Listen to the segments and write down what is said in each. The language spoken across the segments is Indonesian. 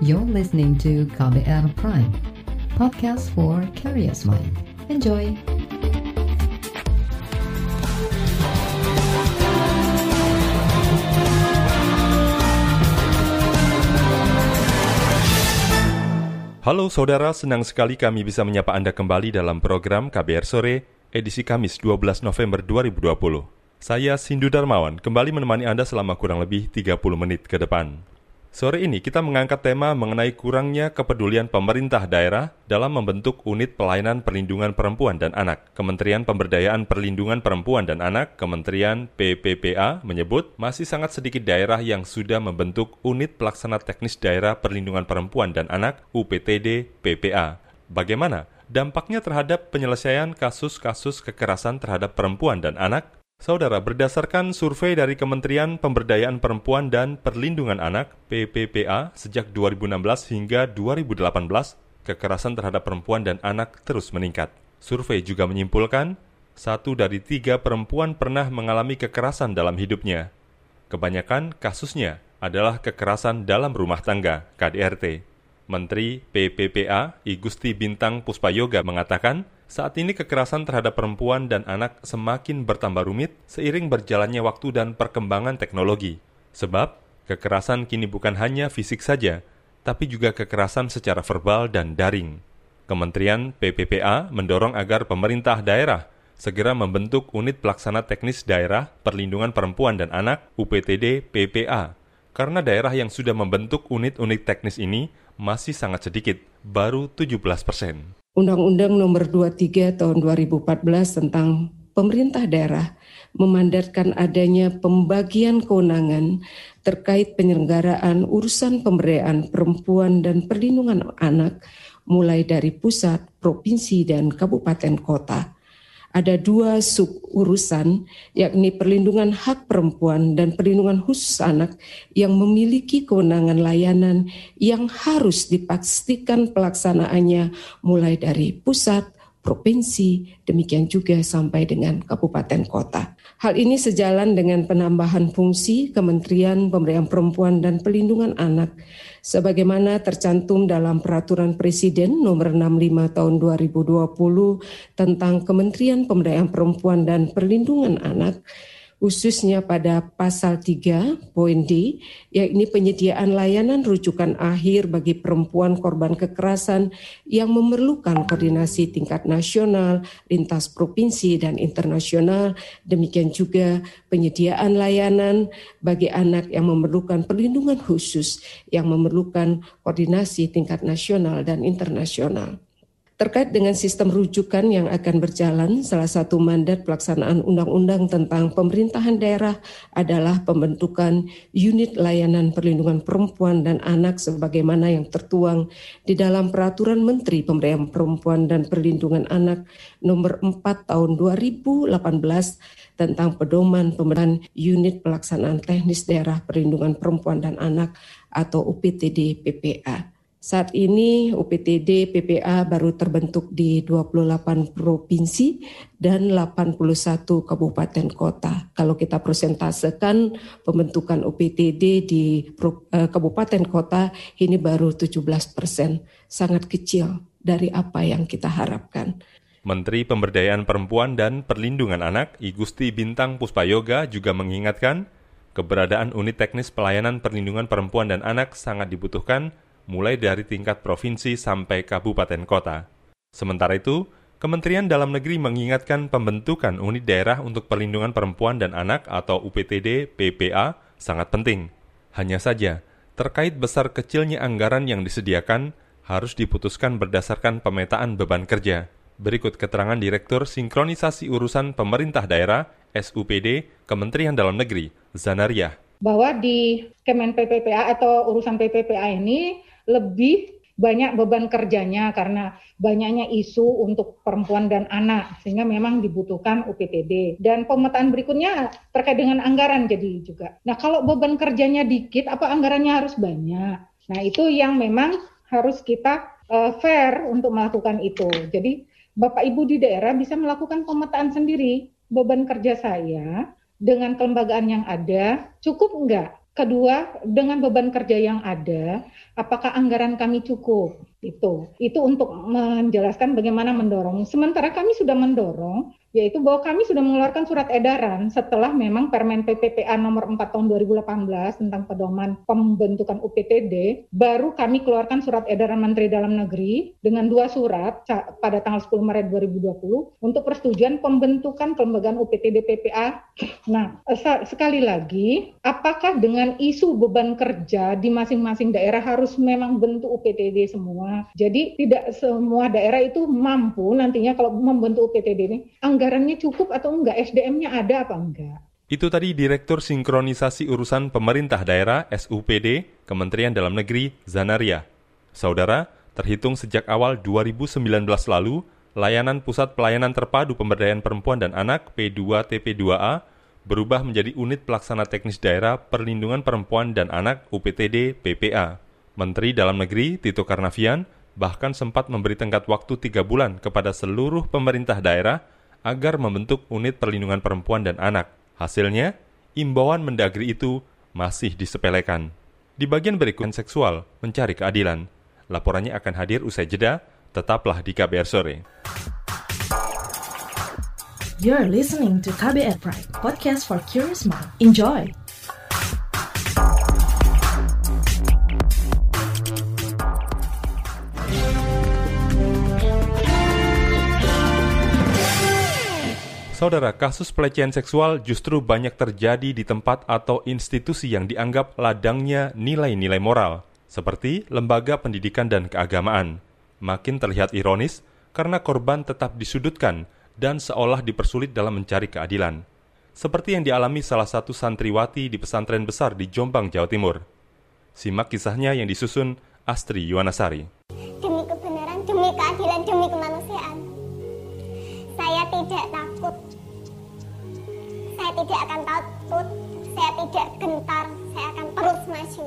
You're listening to KBR Prime, podcast for curious mind. Enjoy! Halo saudara, senang sekali kami bisa menyapa Anda kembali dalam program KBR Sore, edisi Kamis 12 November 2020. Saya Sindu Darmawan, kembali menemani Anda selama kurang lebih 30 menit ke depan. Sore ini kita mengangkat tema mengenai kurangnya kepedulian pemerintah daerah dalam membentuk unit pelayanan perlindungan perempuan dan anak. Kementerian Pemberdayaan Perlindungan Perempuan dan Anak, Kementerian PPPA, menyebut masih sangat sedikit daerah yang sudah membentuk unit pelaksana teknis daerah perlindungan perempuan dan anak UPTD PPA. Bagaimana dampaknya terhadap penyelesaian kasus-kasus kekerasan terhadap perempuan dan anak? Saudara, berdasarkan survei dari Kementerian Pemberdayaan Perempuan dan Perlindungan Anak (PPPA) sejak 2016 hingga 2018, kekerasan terhadap perempuan dan anak terus meningkat. Survei juga menyimpulkan, satu dari tiga perempuan pernah mengalami kekerasan dalam hidupnya. Kebanyakan kasusnya adalah kekerasan dalam rumah tangga (KDRT). Menteri PPPA I Gusti Bintang Puspayoga mengatakan, saat ini kekerasan terhadap perempuan dan anak semakin bertambah rumit seiring berjalannya waktu dan perkembangan teknologi. Sebab, kekerasan kini bukan hanya fisik saja, tapi juga kekerasan secara verbal dan daring. Kementerian PPPA mendorong agar pemerintah daerah segera membentuk unit pelaksana teknis daerah perlindungan perempuan dan anak UPTD PPA. Karena daerah yang sudah membentuk unit-unit teknis ini masih sangat sedikit, baru 17 persen. Undang-Undang Nomor 23 Tahun 2014 tentang pemerintah daerah memandatkan adanya pembagian kewenangan terkait penyelenggaraan urusan pemberdayaan perempuan dan perlindungan anak mulai dari pusat, provinsi, dan kabupaten kota ada dua sub urusan, yakni perlindungan hak perempuan dan perlindungan khusus anak yang memiliki kewenangan layanan yang harus dipastikan pelaksanaannya mulai dari pusat, provinsi, demikian juga sampai dengan kabupaten kota. Hal ini sejalan dengan penambahan fungsi Kementerian Pemberdayaan Perempuan dan Pelindungan Anak sebagaimana tercantum dalam Peraturan Presiden Nomor 65 Tahun 2020 tentang Kementerian Pemberdayaan Perempuan dan Perlindungan Anak khususnya pada pasal 3 poin D, yakni penyediaan layanan rujukan akhir bagi perempuan korban kekerasan yang memerlukan koordinasi tingkat nasional, lintas provinsi dan internasional, demikian juga penyediaan layanan bagi anak yang memerlukan perlindungan khusus yang memerlukan koordinasi tingkat nasional dan internasional. Terkait dengan sistem rujukan yang akan berjalan, salah satu mandat pelaksanaan undang-undang tentang pemerintahan daerah adalah pembentukan unit layanan perlindungan perempuan dan anak sebagaimana yang tertuang di dalam Peraturan Menteri Pemberdayaan Perempuan dan Perlindungan Anak nomor 4 tahun 2018 tentang pedoman pembentukan unit pelaksanaan teknis daerah perlindungan perempuan dan anak atau UPTD PPA. Saat ini UPTD PPA baru terbentuk di 28 provinsi dan 81 kabupaten kota. Kalau kita presentasekan pembentukan UPTD di eh, kabupaten kota ini baru 17 persen, sangat kecil dari apa yang kita harapkan. Menteri Pemberdayaan Perempuan dan Perlindungan Anak, I Gusti Bintang Puspayoga juga mengingatkan keberadaan unit teknis pelayanan perlindungan perempuan dan anak sangat dibutuhkan mulai dari tingkat provinsi sampai kabupaten kota. Sementara itu, Kementerian Dalam Negeri mengingatkan pembentukan unit daerah untuk perlindungan perempuan dan anak atau UPTD PPA sangat penting. Hanya saja, terkait besar kecilnya anggaran yang disediakan harus diputuskan berdasarkan pemetaan beban kerja. Berikut keterangan Direktur Sinkronisasi Urusan Pemerintah Daerah SUPD Kementerian Dalam Negeri, Zanariah. Bahwa di Kemen PPPA atau urusan PPPA ini lebih banyak beban kerjanya karena banyaknya isu untuk perempuan dan anak sehingga memang dibutuhkan UPTD dan pemetaan berikutnya terkait dengan anggaran jadi juga. Nah kalau beban kerjanya dikit apa anggarannya harus banyak. Nah itu yang memang harus kita uh, fair untuk melakukan itu. Jadi Bapak Ibu di daerah bisa melakukan pemetaan sendiri beban kerja saya dengan kelembagaan yang ada cukup enggak Kedua, dengan beban kerja yang ada, apakah anggaran kami cukup? Itu, itu untuk menjelaskan bagaimana mendorong. Sementara kami sudah mendorong yaitu bahwa kami sudah mengeluarkan surat edaran setelah memang Permen PPPA nomor 4 tahun 2018 tentang pedoman pembentukan UPTD, baru kami keluarkan surat edaran Menteri Dalam Negeri dengan dua surat pada tanggal 10 Maret 2020 untuk persetujuan pembentukan kelembagaan UPTD PPA. Nah, sekali lagi, apakah dengan isu beban kerja di masing-masing daerah harus memang bentuk UPTD semua? Jadi tidak semua daerah itu mampu nantinya kalau membentuk UPTD ini anggarannya cukup atau enggak, SDM-nya ada apa enggak. Itu tadi Direktur Sinkronisasi Urusan Pemerintah Daerah SUPD Kementerian Dalam Negeri Zanaria. Saudara, terhitung sejak awal 2019 lalu, layanan Pusat Pelayanan Terpadu Pemberdayaan Perempuan dan Anak P2TP2A berubah menjadi Unit Pelaksana Teknis Daerah Perlindungan Perempuan dan Anak UPTD PPA. Menteri Dalam Negeri Tito Karnavian bahkan sempat memberi tenggat waktu tiga bulan kepada seluruh pemerintah daerah agar membentuk unit perlindungan perempuan dan anak. Hasilnya, imbauan mendagri itu masih disepelekan. Di bagian berikut seksual mencari keadilan. Laporannya akan hadir usai jeda, tetaplah di KBR sore. You're listening to KBR Pride, podcast for curious mind. Enjoy. Saudara, kasus pelecehan seksual justru banyak terjadi di tempat atau institusi yang dianggap ladangnya nilai-nilai moral, seperti lembaga pendidikan dan keagamaan. Makin terlihat ironis karena korban tetap disudutkan dan seolah dipersulit dalam mencari keadilan. Seperti yang dialami salah satu santriwati di pesantren besar di Jombang, Jawa Timur. Simak kisahnya yang disusun Astri Yuwanasari. Demi kebenaran, demi keadilan, demi kemanusiaan. Saya tidak takut saya tidak akan takut, saya tidak gentar, saya akan terus maju.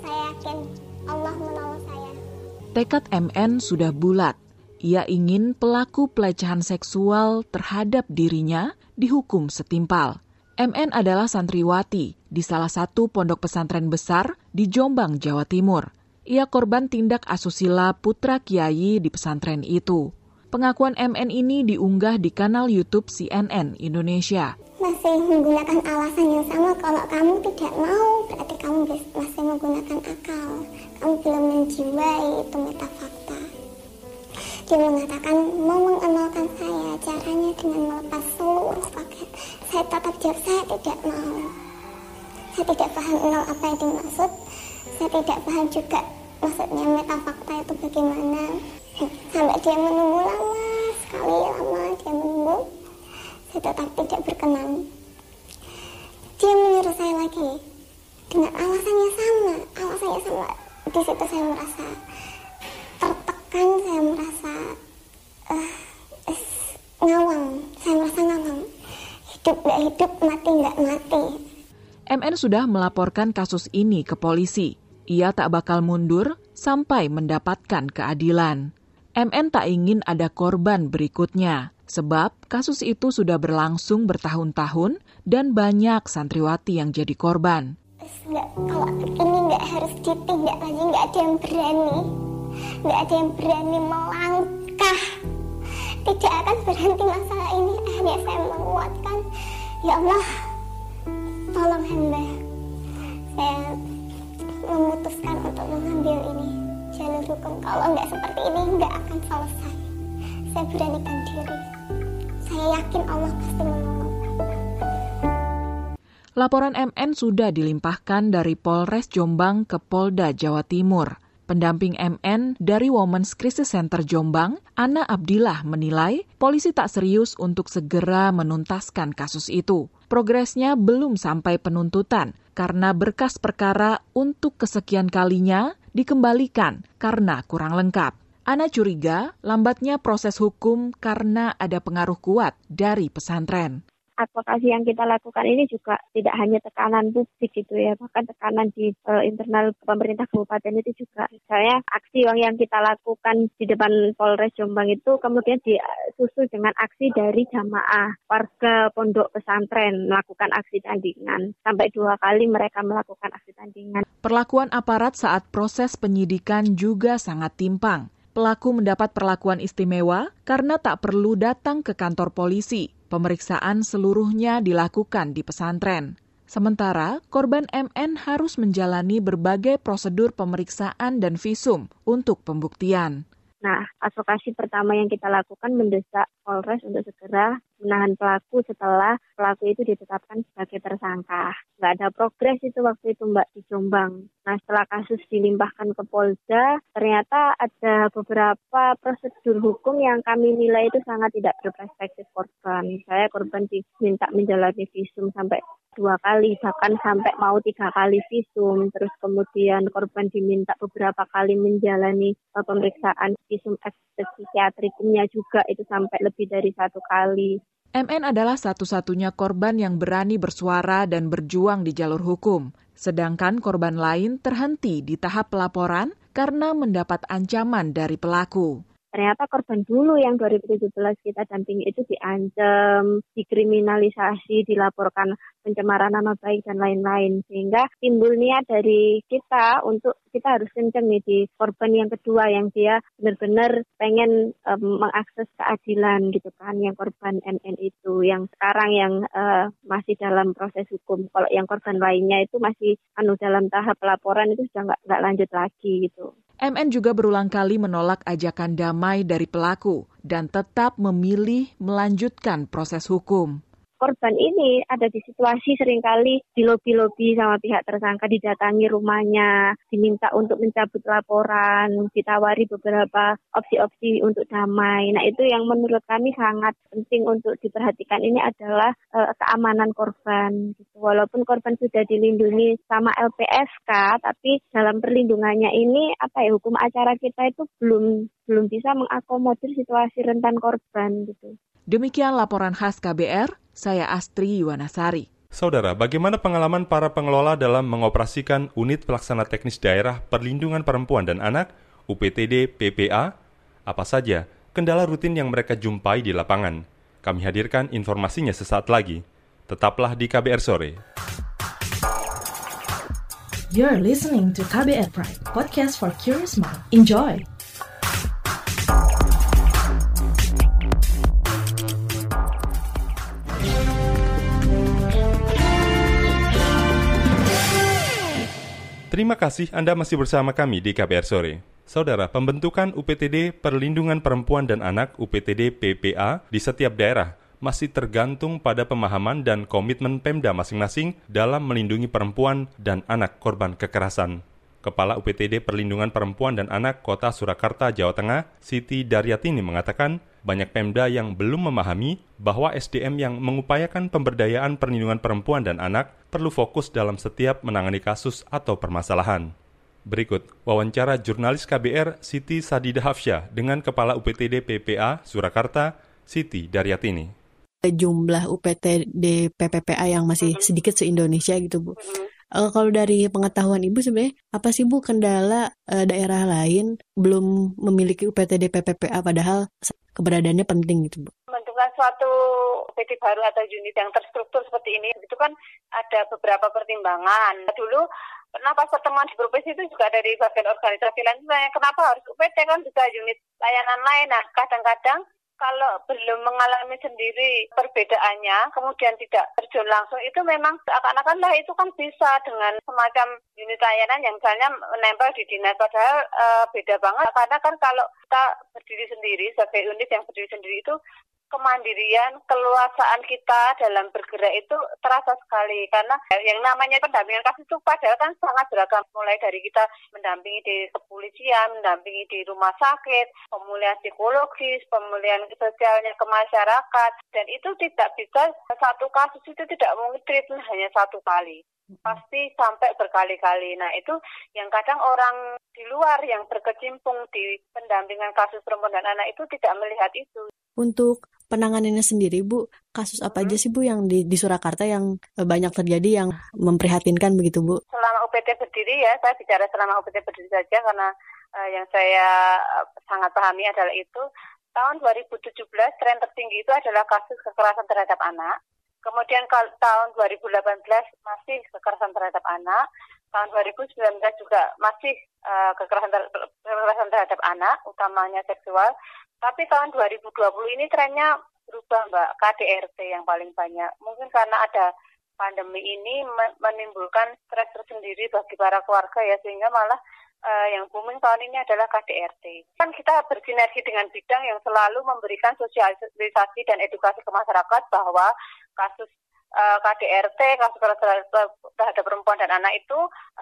Saya yakin Allah menolong saya. Tekad MN sudah bulat. Ia ingin pelaku pelecehan seksual terhadap dirinya dihukum setimpal. MN adalah santriwati di salah satu pondok pesantren besar di Jombang, Jawa Timur. Ia korban tindak asusila putra kiai di pesantren itu. Pengakuan MN ini diunggah di kanal YouTube CNN Indonesia. Masih menggunakan alasan yang sama kalau kamu tidak mau, berarti kamu masih menggunakan akal. Kamu belum menjiwai itu metafakta. Dia mengatakan mau mengenalkan saya, caranya dengan melepas seluruh paket. Saya tetap jawab, saya tidak mau. Saya tidak paham nol apa yang dimaksud. Saya tidak paham juga maksudnya metafakta itu bagaimana sampai dia menunggu lama sekali lama dia menunggu. Saya tetap tidak berkenan. Dia menyuruh saya lagi. Dengan alasannya sama. Alasannya sama. Di situ saya merasa tertekan saya merasa uh, ngawang. Saya merasa ngawang. Hidup nggak hidup mati nggak mati. MN sudah melaporkan kasus ini ke polisi. Ia tak bakal mundur sampai mendapatkan keadilan. MN tak ingin ada korban berikutnya, sebab kasus itu sudah berlangsung bertahun-tahun dan banyak santriwati yang jadi korban. Nggak, kalau ini nggak harus ditindak lagi, nggak ada yang berani. Nggak ada yang berani melangkah. Tidak akan berhenti masalah ini. Akhirnya saya menguatkan, ya Allah, tolong hamba. Saya memutuskan untuk mengambil ini jalur hukum kalau nggak seperti ini nggak akan selesai saya beranikan diri saya yakin Allah pasti menolong Laporan MN sudah dilimpahkan dari Polres Jombang ke Polda Jawa Timur. Pendamping MN dari Women's Crisis Center Jombang, Ana Abdillah menilai polisi tak serius untuk segera menuntaskan kasus itu. Progresnya belum sampai penuntutan karena berkas perkara untuk kesekian kalinya dikembalikan karena kurang lengkap. Ana curiga lambatnya proses hukum karena ada pengaruh kuat dari pesantren. Advokasi yang kita lakukan ini juga tidak hanya tekanan publik gitu ya, bahkan tekanan di uh, internal pemerintah kabupaten itu juga. Misalnya aksi yang, kita lakukan di depan Polres Jombang itu kemudian disusul dengan aksi dari jamaah warga pondok pesantren melakukan aksi tandingan. Sampai dua kali mereka melakukan aksi tandingan. Perlakuan aparat saat proses penyidikan juga sangat timpang pelaku mendapat perlakuan istimewa karena tak perlu datang ke kantor polisi. Pemeriksaan seluruhnya dilakukan di pesantren. Sementara korban MN harus menjalani berbagai prosedur pemeriksaan dan visum untuk pembuktian. Nah, advokasi pertama yang kita lakukan mendesak Polres untuk segera menahan pelaku setelah pelaku itu ditetapkan sebagai tersangka. Nggak ada progres itu waktu itu Mbak di Jombang. Nah setelah kasus dilimpahkan ke Polda, ternyata ada beberapa prosedur hukum yang kami nilai itu sangat tidak berperspektif korban. Saya korban diminta menjalani visum sampai dua kali bahkan sampai mau tiga kali visum terus kemudian korban diminta beberapa kali menjalani pemeriksaan visum psikiatriknya juga itu sampai lebih dari satu kali MN adalah satu-satunya korban yang berani bersuara dan berjuang di jalur hukum, sedangkan korban lain terhenti di tahap pelaporan karena mendapat ancaman dari pelaku ternyata korban dulu yang 2017 kita dampingi itu diancam, dikriminalisasi, dilaporkan pencemaran nama baik dan lain-lain. Sehingga timbul niat dari kita untuk kita harus kenceng nih di korban yang kedua yang dia benar-benar pengen um, mengakses keadilan gitu kan yang korban NN itu yang sekarang yang uh, masih dalam proses hukum kalau yang korban lainnya itu masih anu dalam tahap laporan itu sudah nggak lanjut lagi gitu. MN juga berulang kali menolak ajakan damai dari pelaku dan tetap memilih melanjutkan proses hukum korban ini ada di situasi sering kali di lobi-lobi sama pihak tersangka didatangi rumahnya, diminta untuk mencabut laporan, ditawari beberapa opsi-opsi untuk damai. Nah itu yang menurut kami sangat penting untuk diperhatikan ini adalah e, keamanan korban. Gitu. Walaupun korban sudah dilindungi sama LPSK, tapi dalam perlindungannya ini apa ya hukum acara kita itu belum belum bisa mengakomodir situasi rentan korban gitu. Demikian laporan khas KBR, saya Astri Yuwanasari. Saudara, bagaimana pengalaman para pengelola dalam mengoperasikan unit pelaksana teknis daerah perlindungan perempuan dan anak UPTD PPA? Apa saja kendala rutin yang mereka jumpai di lapangan? Kami hadirkan informasinya sesaat lagi. Tetaplah di KBR sore. You're listening to KBR Pride, podcast for curious mind. Enjoy. Terima kasih Anda masih bersama kami di KBR Sore. Saudara, pembentukan UPTD Perlindungan Perempuan dan Anak UPTD PPA di setiap daerah masih tergantung pada pemahaman dan komitmen Pemda masing-masing dalam melindungi perempuan dan anak korban kekerasan. Kepala UPTD Perlindungan Perempuan dan Anak Kota Surakarta, Jawa Tengah, Siti Daryatini mengatakan, banyak Pemda yang belum memahami bahwa SDM yang mengupayakan pemberdayaan perlindungan perempuan dan anak perlu fokus dalam setiap menangani kasus atau permasalahan. Berikut wawancara jurnalis KBR Siti Sadida Hafsyah dengan Kepala UPTD PPA Surakarta, Siti Daryatini. Jumlah UPTD PPPA yang masih sedikit se-Indonesia gitu Bu. Uh, kalau dari pengetahuan Ibu sebenarnya apa sih Bu kendala uh, daerah lain belum memiliki UPTD PPPA padahal keberadaannya penting gitu Bu? Membentukkan suatu UPT baru atau unit yang terstruktur seperti ini itu kan ada beberapa pertimbangan. Dulu pernah pas pertemuan di provinsi itu juga dari bagian organisasi lain kenapa harus UPT kan juga unit layanan lain. Nah kadang-kadang kalau belum mengalami sendiri perbedaannya, kemudian tidak terjun langsung, itu memang seakan-akan lah itu kan bisa dengan semacam unit layanan yang misalnya menempel di dinas. Padahal uh, beda banget, karena kan kalau kita berdiri sendiri sebagai unit yang berdiri sendiri itu kemandirian, keluasaan kita dalam bergerak itu terasa sekali. Karena yang namanya pendampingan kasus itu padahal kan sangat beragam. Mulai dari kita mendampingi di kepolisian, mendampingi di rumah sakit, pemulihan psikologis, pemulihan sosialnya ke masyarakat. Dan itu tidak bisa satu kasus itu tidak mungkin treatment hanya satu kali pasti sampai berkali-kali. Nah itu yang kadang orang di luar yang berkecimpung di pendampingan kasus perempuan dan anak itu tidak melihat itu. Untuk penanganannya sendiri, Bu, kasus apa aja sih Bu yang di, di Surakarta yang eh, banyak terjadi yang memprihatinkan begitu Bu? Selama UPT berdiri ya, saya bicara selama UPT berdiri saja karena uh, yang saya uh, sangat pahami adalah itu tahun 2017 tren tertinggi itu adalah kasus kekerasan terhadap anak. Kemudian tahun 2018 masih kekerasan terhadap anak. Tahun 2019 juga masih uh, kekerasan, kekerasan terhadap anak, utamanya seksual. Tapi tahun 2020 ini trennya berubah, Mbak. KDRT yang paling banyak. Mungkin karena ada pandemi ini menimbulkan stres tersendiri bagi para keluarga ya, sehingga malah uh, yang booming tahun ini adalah KDRT. Kan kita bersinergi dengan bidang yang selalu memberikan sosialisasi dan edukasi ke masyarakat bahwa kasus uh, eh, KDRT, kasus kekerasan terhadap perempuan dan anak itu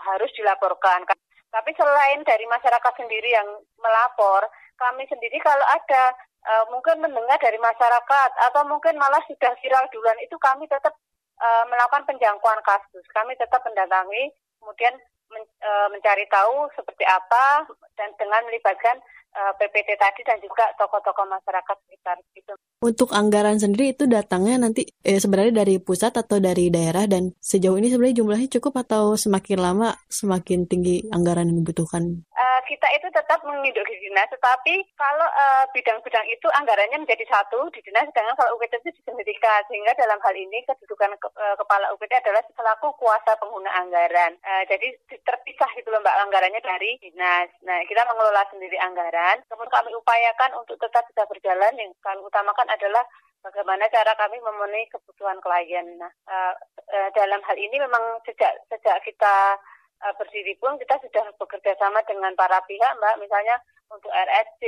harus dilaporkan. Tapi selain dari masyarakat sendiri yang melapor, kami sendiri kalau ada uh, mungkin mendengar dari masyarakat atau mungkin malah sudah viral duluan itu kami tetap uh, melakukan penjangkauan kasus. Kami tetap mendatangi, kemudian men, e, mencari tahu seperti apa dan dengan melibatkan PPT tadi dan juga tokoh-tokoh masyarakat sekitar itu. Untuk anggaran sendiri itu datangnya nanti eh, sebenarnya dari pusat atau dari daerah dan sejauh ini sebenarnya jumlahnya cukup atau semakin lama semakin tinggi anggaran yang dibutuhkan? Kita itu tetap menginduk di dinas, tetapi kalau bidang-bidang uh, itu anggarannya menjadi satu di dinas, sedangkan kalau UPT itu disendirikan. Sehingga dalam hal ini kedudukan ke, uh, kepala UPT adalah selaku kuasa pengguna anggaran. Uh, jadi terpisah gitu loh anggarannya dari dinas. Nah kita mengelola sendiri anggaran, kemudian kami upayakan untuk tetap bisa berjalan. Yang kami utamakan adalah bagaimana cara kami memenuhi kebutuhan klien. Nah uh, uh, dalam hal ini memang sejak sejak kita uh, berdiri pun kita sudah bekerja sama dengan para pihak Mbak, misalnya untuk RSC,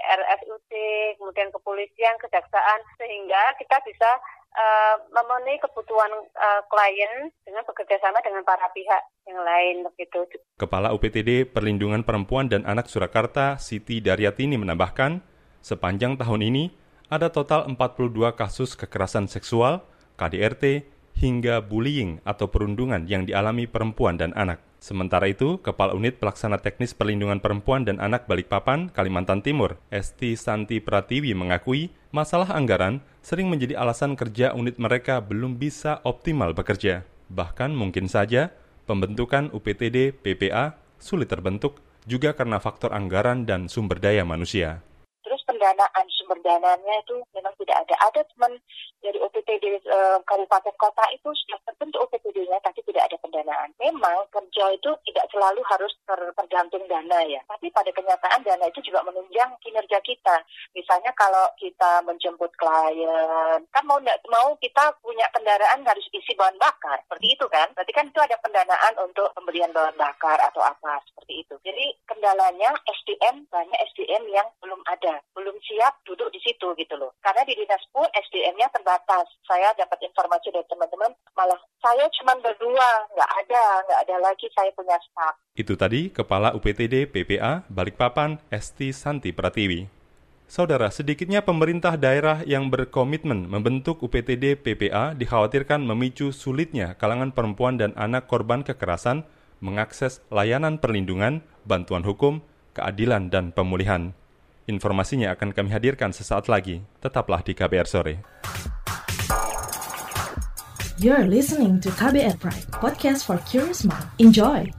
RSUT, kemudian kepolisian, kejaksaan, sehingga kita bisa uh, memenuhi kebutuhan uh, klien dengan bekerja sama dengan para pihak yang lain begitu. Kepala UPTD Perlindungan Perempuan dan Anak Surakarta, Siti Daryatini menambahkan, sepanjang tahun ini ada total 42 kasus kekerasan seksual, KDRT, hingga bullying atau perundungan yang dialami perempuan dan anak. Sementara itu, Kepala Unit Pelaksana Teknis Perlindungan Perempuan dan Anak Balikpapan, Kalimantan Timur, Esti Santi Pratiwi mengakui masalah anggaran sering menjadi alasan kerja unit mereka belum bisa optimal bekerja. Bahkan mungkin saja pembentukan UPTD PPA sulit terbentuk juga karena faktor anggaran dan sumber daya manusia pendanaan sumber dananya itu memang tidak ada. Ada teman dari OPTD e, eh, kabupaten kota itu sudah terbentuk OPTD-nya tapi. Memang kerja itu tidak selalu harus tergantung dana ya. Tapi pada kenyataan dana itu juga menunjang kinerja kita. Misalnya kalau kita menjemput klien, kan mau nggak mau kita punya kendaraan harus isi bahan bakar. Seperti itu kan. Berarti kan itu ada pendanaan untuk pembelian bahan bakar atau apa seperti itu. Jadi kendalanya SDM banyak SDM yang belum ada, belum belum siap duduk di situ gitu loh. Karena di dinas pun SDM-nya terbatas. Saya dapat informasi dari teman-teman, malah saya cuma berdua, nggak ada, nggak ada lagi saya punya staff. Itu tadi Kepala UPTD PPA Balikpapan Esti Santi Pratiwi. Saudara, sedikitnya pemerintah daerah yang berkomitmen membentuk UPTD PPA dikhawatirkan memicu sulitnya kalangan perempuan dan anak korban kekerasan mengakses layanan perlindungan, bantuan hukum, keadilan, dan pemulihan. Informasinya akan kami hadirkan sesaat lagi. Tetaplah di KBR Sore. You're listening to KBR Pride, podcast for curious mind. Enjoy!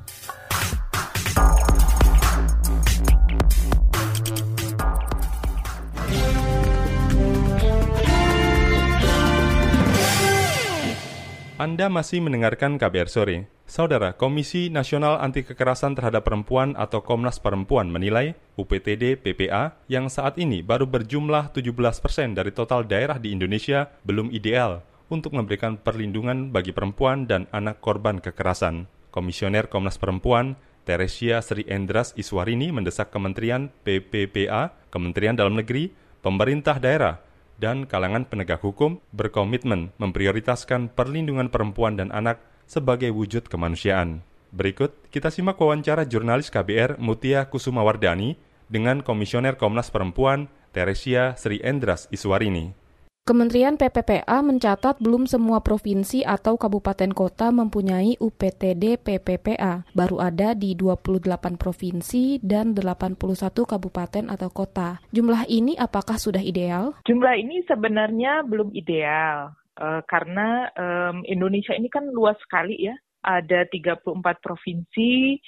Anda masih mendengarkan KBR Sore. Saudara, Komisi Nasional Anti Kekerasan Terhadap Perempuan atau Komnas Perempuan menilai UPTD PPA yang saat ini baru berjumlah 17 persen dari total daerah di Indonesia belum ideal untuk memberikan perlindungan bagi perempuan dan anak korban kekerasan. Komisioner Komnas Perempuan Teresia Sri Endras Iswarini mendesak Kementerian PPPA, Kementerian Dalam Negeri, pemerintah daerah, dan kalangan penegak hukum berkomitmen memprioritaskan perlindungan perempuan dan anak sebagai wujud kemanusiaan. Berikut kita simak wawancara jurnalis KBR Mutia Kusumawardani dengan Komisioner Komnas Perempuan Teresia Sri Endras Iswarini. Kementerian PPPA mencatat belum semua provinsi atau kabupaten kota mempunyai UPTD PPPA. Baru ada di 28 provinsi dan 81 kabupaten atau kota. Jumlah ini apakah sudah ideal? Jumlah ini sebenarnya belum ideal. Uh, karena Indonesia ini kan luas sekali ya, ada 34 provinsi,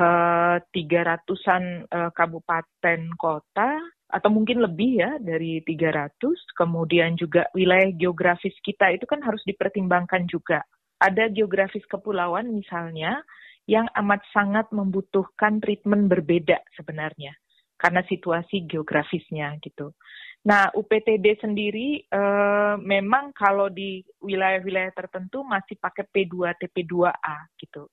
uh, 300-an uh, kabupaten kota, atau mungkin lebih ya dari 300. Kemudian juga wilayah geografis kita itu kan harus dipertimbangkan juga. Ada geografis kepulauan misalnya yang amat sangat membutuhkan treatment berbeda sebenarnya karena situasi geografisnya gitu. Nah, UPTD sendiri eh, memang kalau di wilayah-wilayah tertentu masih pakai P2 TP2A gitu.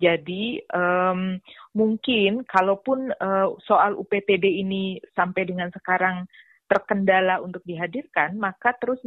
Jadi um, mungkin kalaupun uh, soal UPTD ini sampai dengan sekarang terkendala untuk dihadirkan, maka terus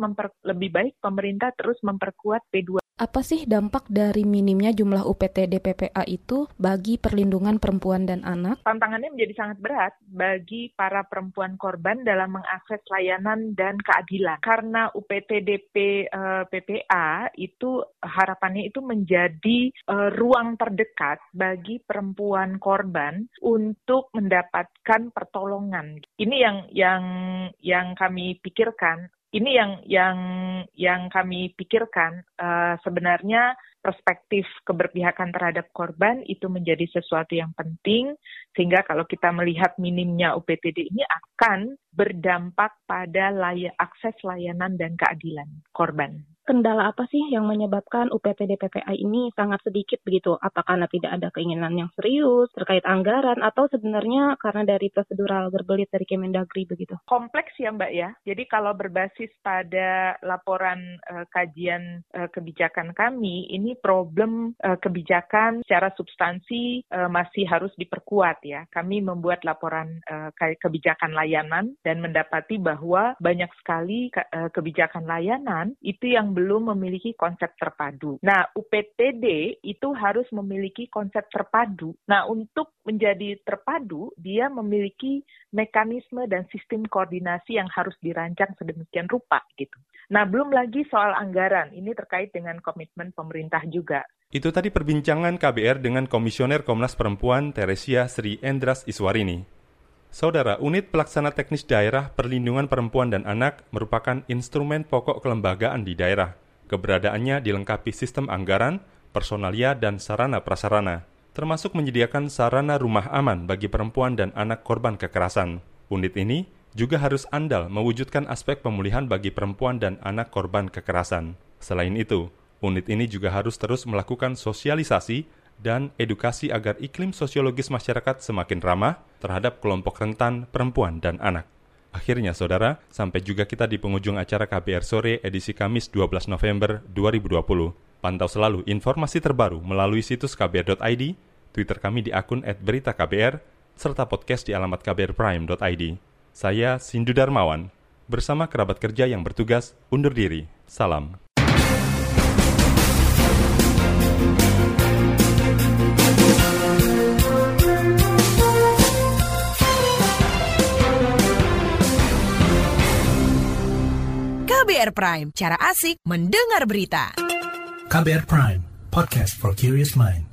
lebih baik pemerintah terus memperkuat P2 apa sih dampak dari minimnya jumlah UPTD PPA itu bagi perlindungan perempuan dan anak? Tantangannya menjadi sangat berat bagi para perempuan korban dalam mengakses layanan dan keadilan. Karena UPTD PPA eh, itu harapannya itu menjadi uh, ruang terdekat bagi perempuan korban untuk mendapatkan pertolongan. Ini yang yang yang kami pikirkan ini yang yang yang kami pikirkan uh, sebenarnya perspektif keberpihakan terhadap korban itu menjadi sesuatu yang penting sehingga kalau kita melihat minimnya UPTD ini akan berdampak pada lay akses layanan dan keadilan korban kendala apa sih yang menyebabkan UPTD PPA ini sangat sedikit begitu? Apakah karena tidak ada keinginan yang serius terkait anggaran atau sebenarnya karena dari prosedural berbelit dari Kemendagri begitu? Kompleks ya Mbak ya. Jadi kalau berbasis pada laporan uh, kajian uh, kebijakan kami, ini problem uh, kebijakan secara substansi uh, masih harus diperkuat ya. Kami membuat laporan uh, kebijakan layanan dan mendapati bahwa banyak sekali uh, kebijakan layanan itu yang belum memiliki konsep terpadu. Nah, UPTD itu harus memiliki konsep terpadu. Nah, untuk menjadi terpadu, dia memiliki mekanisme dan sistem koordinasi yang harus dirancang sedemikian rupa gitu. Nah, belum lagi soal anggaran. Ini terkait dengan komitmen pemerintah juga. Itu tadi perbincangan KBR dengan Komisioner Komnas Perempuan Teresia Sri Endras Iswarini. Saudara, Unit Pelaksana Teknis Daerah Perlindungan Perempuan dan Anak merupakan instrumen pokok kelembagaan di daerah. Keberadaannya dilengkapi sistem anggaran, personalia, dan sarana prasarana, termasuk menyediakan sarana rumah aman bagi perempuan dan anak korban kekerasan. Unit ini juga harus andal mewujudkan aspek pemulihan bagi perempuan dan anak korban kekerasan. Selain itu, unit ini juga harus terus melakukan sosialisasi dan edukasi agar iklim sosiologis masyarakat semakin ramah terhadap kelompok rentan perempuan dan anak. Akhirnya saudara, sampai juga kita di penghujung acara KBR Sore edisi Kamis 12 November 2020. Pantau selalu informasi terbaru melalui situs kbr.id, Twitter kami di akun @beritaKBR, serta podcast di alamat kbrprime.id. Saya Sindu Darmawan, bersama kerabat kerja yang bertugas undur diri. Salam. KBR Prime, cara asik mendengar berita. KBR Prime, podcast for curious mind.